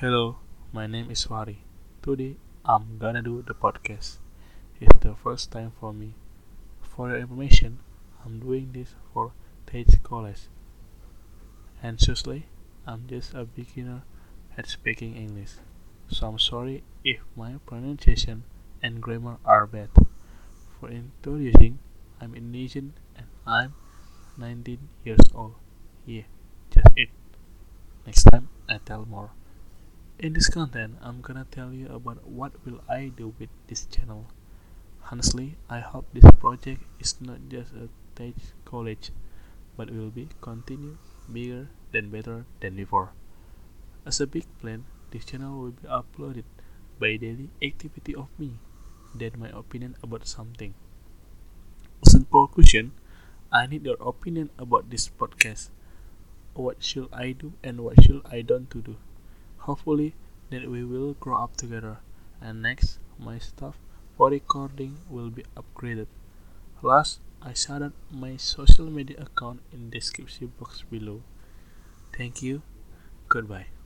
Hello, my name is Wari. Today I'm gonna do the podcast. It's the first time for me. For your information, I'm doing this for Tate College. And seriously, I'm just a beginner at speaking English. So I'm sorry if my pronunciation and grammar are bad. For introducing, I'm Indonesian and I'm 19 years old. Yeah, just it. Next time I tell more. In this content, I'm gonna tell you about what will I do with this channel. Honestly, I hope this project is not just a stage college, but will be continue bigger than better than before. As a big plan, this channel will be uploaded by daily activity of me, then my opinion about something. As a conclusion, I need your opinion about this podcast. What should I do and what should I don't to do? Hopefully that we will grow up together. And next, my stuff for recording will be upgraded. Last, I shouted my social media account in description box below. Thank you. Goodbye.